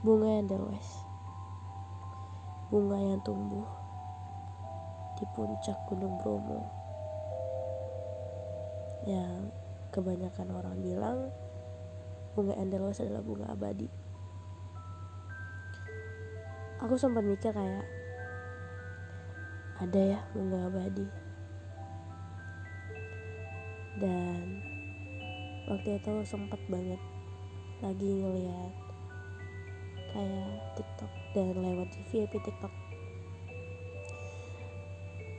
bunga edelweiss bunga yang tumbuh di puncak gunung Bromo. Yang kebanyakan orang bilang bunga edelweiss adalah bunga abadi. Aku sempat mikir kayak ada ya bunga abadi. Dan waktu itu sempat banget lagi ngeliat kayak TikTok dan lewat VIP TikTok.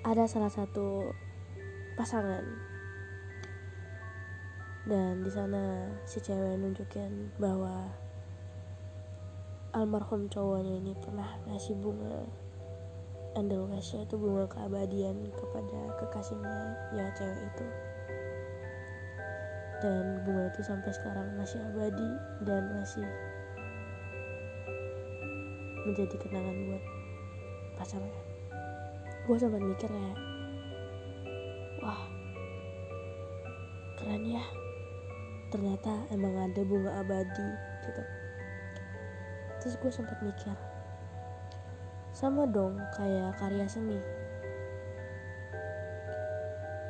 Ada salah satu pasangan. Dan di sana si cewek nunjukin bahwa almarhum cowoknya ini pernah ngasih bunga. Andelweiss itu bunga keabadian kepada kekasihnya ya cewek itu. Dan bunga itu sampai sekarang masih abadi dan masih menjadi kenangan buat pasangan gue sempat mikir kayak wah keren ya. Ternyata emang ada bunga abadi gitu. Terus gue sempat mikir sama dong kayak karya seni.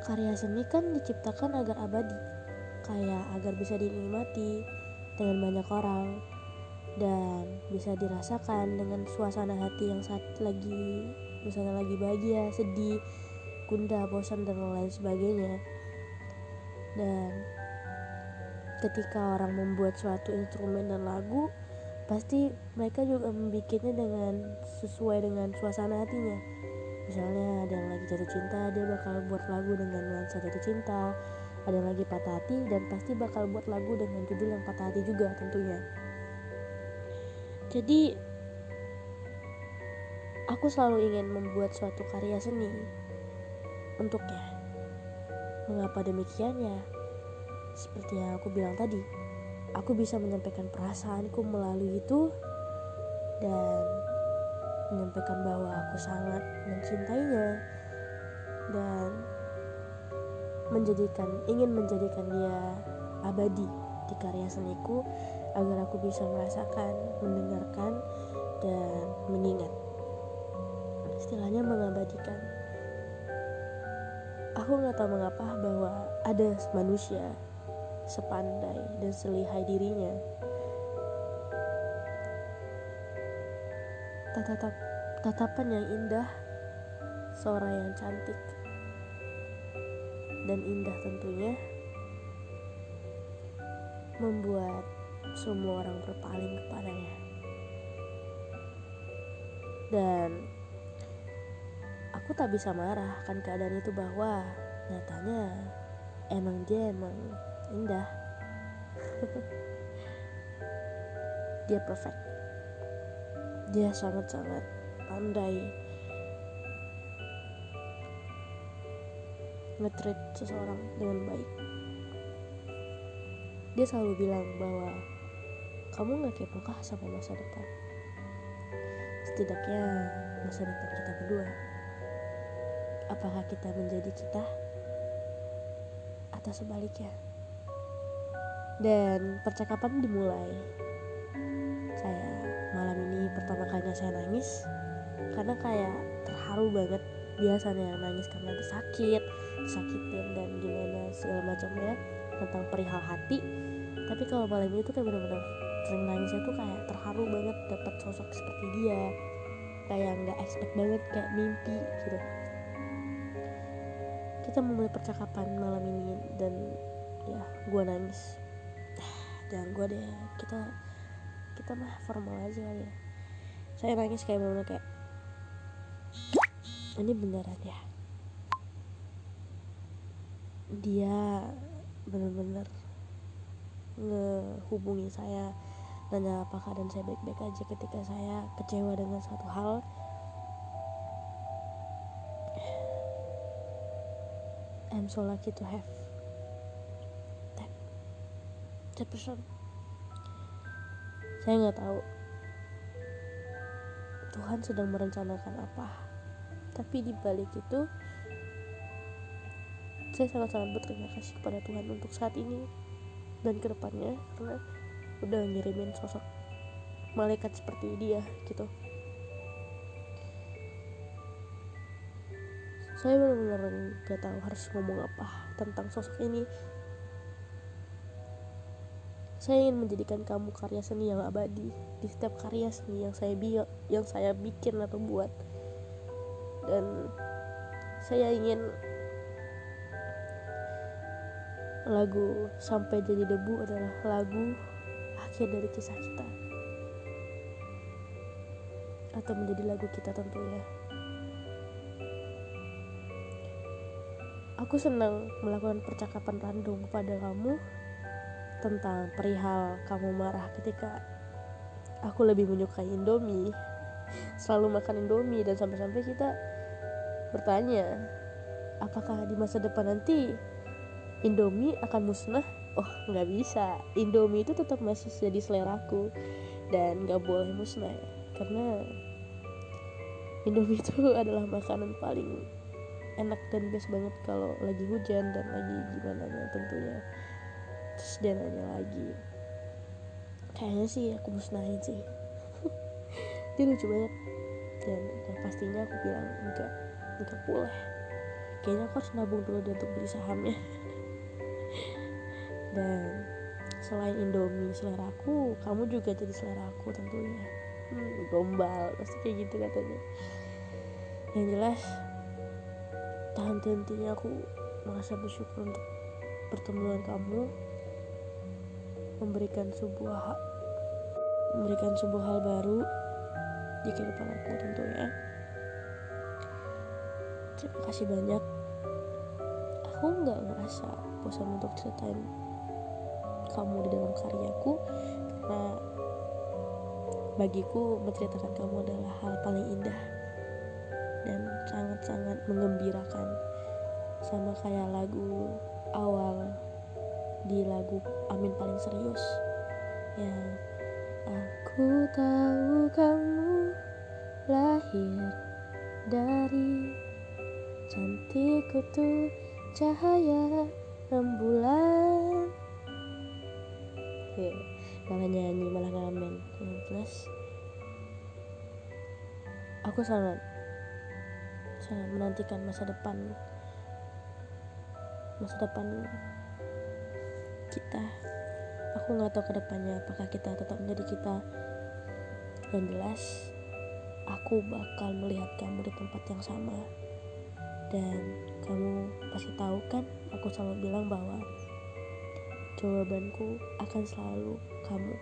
Karya seni kan diciptakan agar abadi kayak agar bisa dinikmati dengan banyak orang dan bisa dirasakan dengan suasana hati yang saat lagi misalnya lagi bahagia sedih gundah bosan dan lain sebagainya. Dan ketika orang membuat suatu instrumen dan lagu pasti mereka juga membuatnya dengan sesuai dengan suasana hatinya. Misalnya ada yang lagi jatuh cinta dia bakal buat lagu dengan nuansa jatuh cinta. Ada yang lagi patah hati dan pasti bakal buat lagu dengan judul yang patah hati juga tentunya jadi aku selalu ingin membuat suatu karya seni untuknya. Mengapa demikian ya seperti yang aku bilang tadi aku bisa menyampaikan perasaanku melalui itu dan menyampaikan bahwa aku sangat mencintainya dan menjadikan ingin menjadikan dia abadi di karya seniku agar aku bisa merasakan, mendengarkan dan mengingat. Istilahnya mengabadikan. Aku nggak tahu mengapa bahwa ada manusia sepandai dan selihai dirinya. Tatap tatapan yang indah, suara yang cantik, dan indah tentunya membuat semua orang berpaling kepadanya. Dan aku tak bisa marah akan keadaan itu bahwa nyatanya emang dia emang indah. Dia perfect. Dia sangat-sangat pandai ngetrit seseorang dengan baik. Dia selalu bilang bahwa kamu gak kepo kah sama masa depan? Setidaknya masa depan kita berdua. Apakah kita menjadi kita atau sebaliknya? Dan percakapan dimulai. Kayak malam ini pertama kalinya saya nangis karena kayak terharu banget biasanya yang nangis karena sakit sakitin dan gimana segala macamnya tentang perihal hati. Tapi kalau malam ini tuh kayak bener-bener sering nangisnya tuh kayak terharu banget dapat sosok seperti dia. Kayak nggak expect banget kayak mimpi gitu. Kita memulai percakapan malam ini dan ya gue nangis. Jangan gue deh kita kita mah formal aja kali ya. Saya nangis kayak bener kayak ini beneran ya? Dia bener-bener ngehubungi saya nanya apakah dan saya baik-baik aja ketika saya kecewa dengan suatu hal. I'm so lucky to have that person. Saya nggak tahu Tuhan sedang merencanakan apa. Tapi di balik itu saya sangat-sangat berterima kasih kepada Tuhan untuk saat ini dan ke depannya karena udah ngirimin sosok malaikat seperti dia gitu. Saya benar-benar gak tahu harus ngomong apa tentang sosok ini. Saya ingin menjadikan kamu karya seni yang abadi. Di setiap karya seni yang saya bi yang saya bikin atau buat. Dan saya ingin lagu sampai jadi debu adalah lagu akhir dari kisah kita. Atau menjadi lagu kita tentunya. Aku senang melakukan percakapan random kepada kamu tentang perihal kamu marah ketika aku lebih menyukai Indomie. Selalu makan Indomie dan sampai-sampai kita bertanya apakah di masa depan nanti Indomie akan musnah oh nggak bisa. Indomie itu tetap masih jadi seleraku. Dan nggak boleh musnah. Ya karena Indomie itu adalah makanan paling enak dan best banget kalau lagi hujan dan lagi gimana ya tentunya. Terus dia nanya lagi kayaknya sih aku musnahin sih. Dia lucu banget. Dan, dan pastinya aku bilang enggak enggak boleh. Kayaknya aku harus nabung dulu untuk beli sahamnya dan selain Indomie selera aku kamu juga jadi selera aku tentunya. Hmm, gombal pasti kayak gitu katanya. Yang jelas tahan hentinya aku merasa bersyukur untuk bertemu dengan kamu memberikan sebuah memberikan sebuah hal baru di kehidupan aku tentunya. Terima kasih banyak. Aku nggak ngerasa bosan untuk ceritain kamu di dalam karyaku karena bagiku menceritakan kamu adalah hal paling indah dan sangat-sangat mengembirakan. Sama kayak lagu awal di lagu Amin paling serius. Yang aku tahu kamu lahir dari cantik kutu cahaya aku sangat sangat menantikan masa depan masa depan kita. Aku nggak tahu ke depannya apakah kita tetap menjadi kita yang jelas. Aku bakal melihat kamu di tempat yang sama. Dan kamu pasti tahu kan aku selalu bilang bahwa jawabanku akan selalu kamu.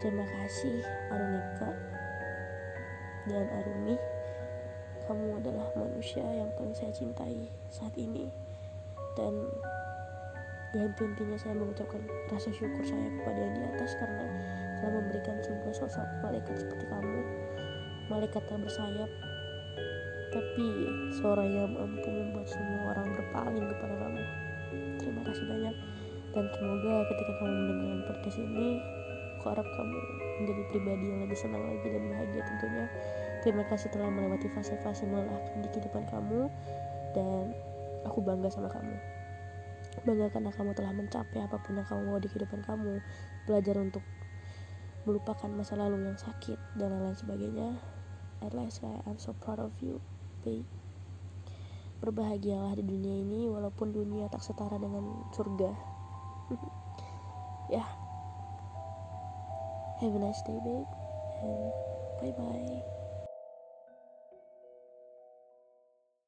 Terima kasih Arunika dan Arumi kamu adalah manusia yang paling saya cintai saat ini. Dan dan intinya saya mengucapkan rasa syukur saya kepada yang di atas karena telah memberikan sebuah sosok malaikat seperti kamu. Malaikat tak bersayap tapi suara yang mampu membuat semua orang berpaling kepada kamu. Terima kasih banyak dan semoga ketika kamu mendengarkan podcast ini aku harap kamu menjadi pribadi yang lebih senang lagi dan bahagia tentunya terima kasih telah melewati fase-fase melelahkan di kehidupan kamu dan aku bangga sama kamu. Bangga karena kamu telah mencapai apa pun yang kamu mau di kehidupan kamu. Belajar untuk melupakan masa lalu yang sakit dan lain-lain sebagainya. At least I'm so proud of you babe. Berbahagialah di dunia ini walaupun dunia tak setara dengan surga. Yeah have a nice day babe and bye bye